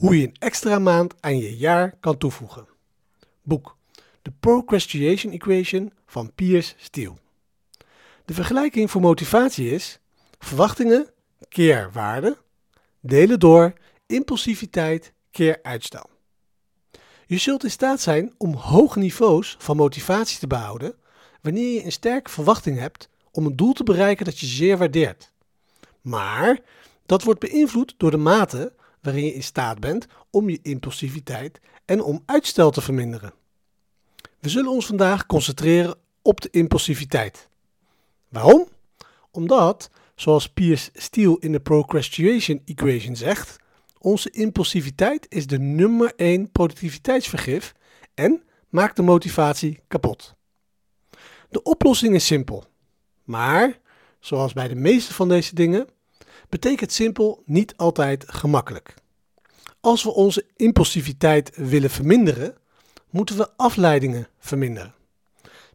Hoe je een extra maand aan je jaar kan toevoegen. Boek The Procrastination Equation van Piers Steele. De vergelijking voor motivatie is verwachtingen keer waarde, delen door impulsiviteit keer uitstel. Je zult in staat zijn om hoge niveaus van motivatie te behouden wanneer je een sterke verwachting hebt om een doel te bereiken dat je zeer waardeert. Maar dat wordt beïnvloed door de mate waarin je in staat bent om je impulsiviteit en om uitstel te verminderen. We zullen ons vandaag concentreren op de impulsiviteit. Waarom? Omdat, zoals Piers Steele in de Procrastination Equation zegt, onze impulsiviteit is de nummer 1 productiviteitsvergif en maakt de motivatie kapot. De oplossing is simpel, maar zoals bij de meeste van deze dingen betekent simpel niet altijd gemakkelijk. Als we onze impulsiviteit willen verminderen, moeten we afleidingen verminderen.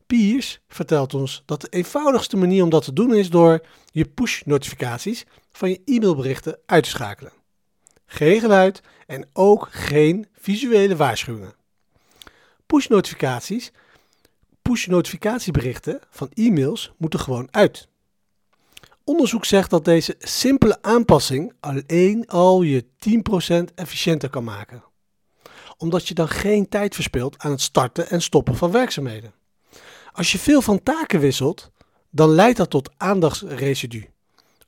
Piers vertelt ons dat de eenvoudigste manier om dat te doen is door je push-notificaties van je e-mailberichten uit te schakelen. Geen geluid en ook geen visuele waarschuwingen. Push-notificaties, push-notificatieberichten van e-mails moeten gewoon uit. Onderzoek zegt dat deze simpele aanpassing alleen al je 10% efficiënter kan maken. Omdat je dan geen tijd verspilt aan het starten en stoppen van werkzaamheden. Als je veel van taken wisselt, dan leidt dat tot aandachtsresidu.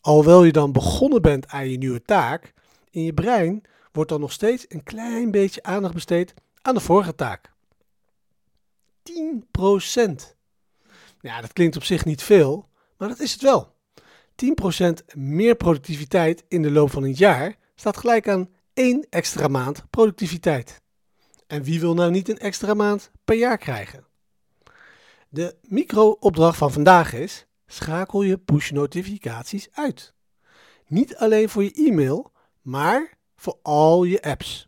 Alhoewel je dan begonnen bent aan je nieuwe taak, in je brein wordt dan nog steeds een klein beetje aandacht besteed aan de vorige taak. 10%. Ja, dat klinkt op zich niet veel, maar dat is het wel. 10% meer productiviteit in de loop van een jaar staat gelijk aan één extra maand productiviteit. En wie wil nou niet een extra maand per jaar krijgen? De micro-opdracht van vandaag is: schakel je push-notificaties uit. Niet alleen voor je e-mail, maar voor al je apps.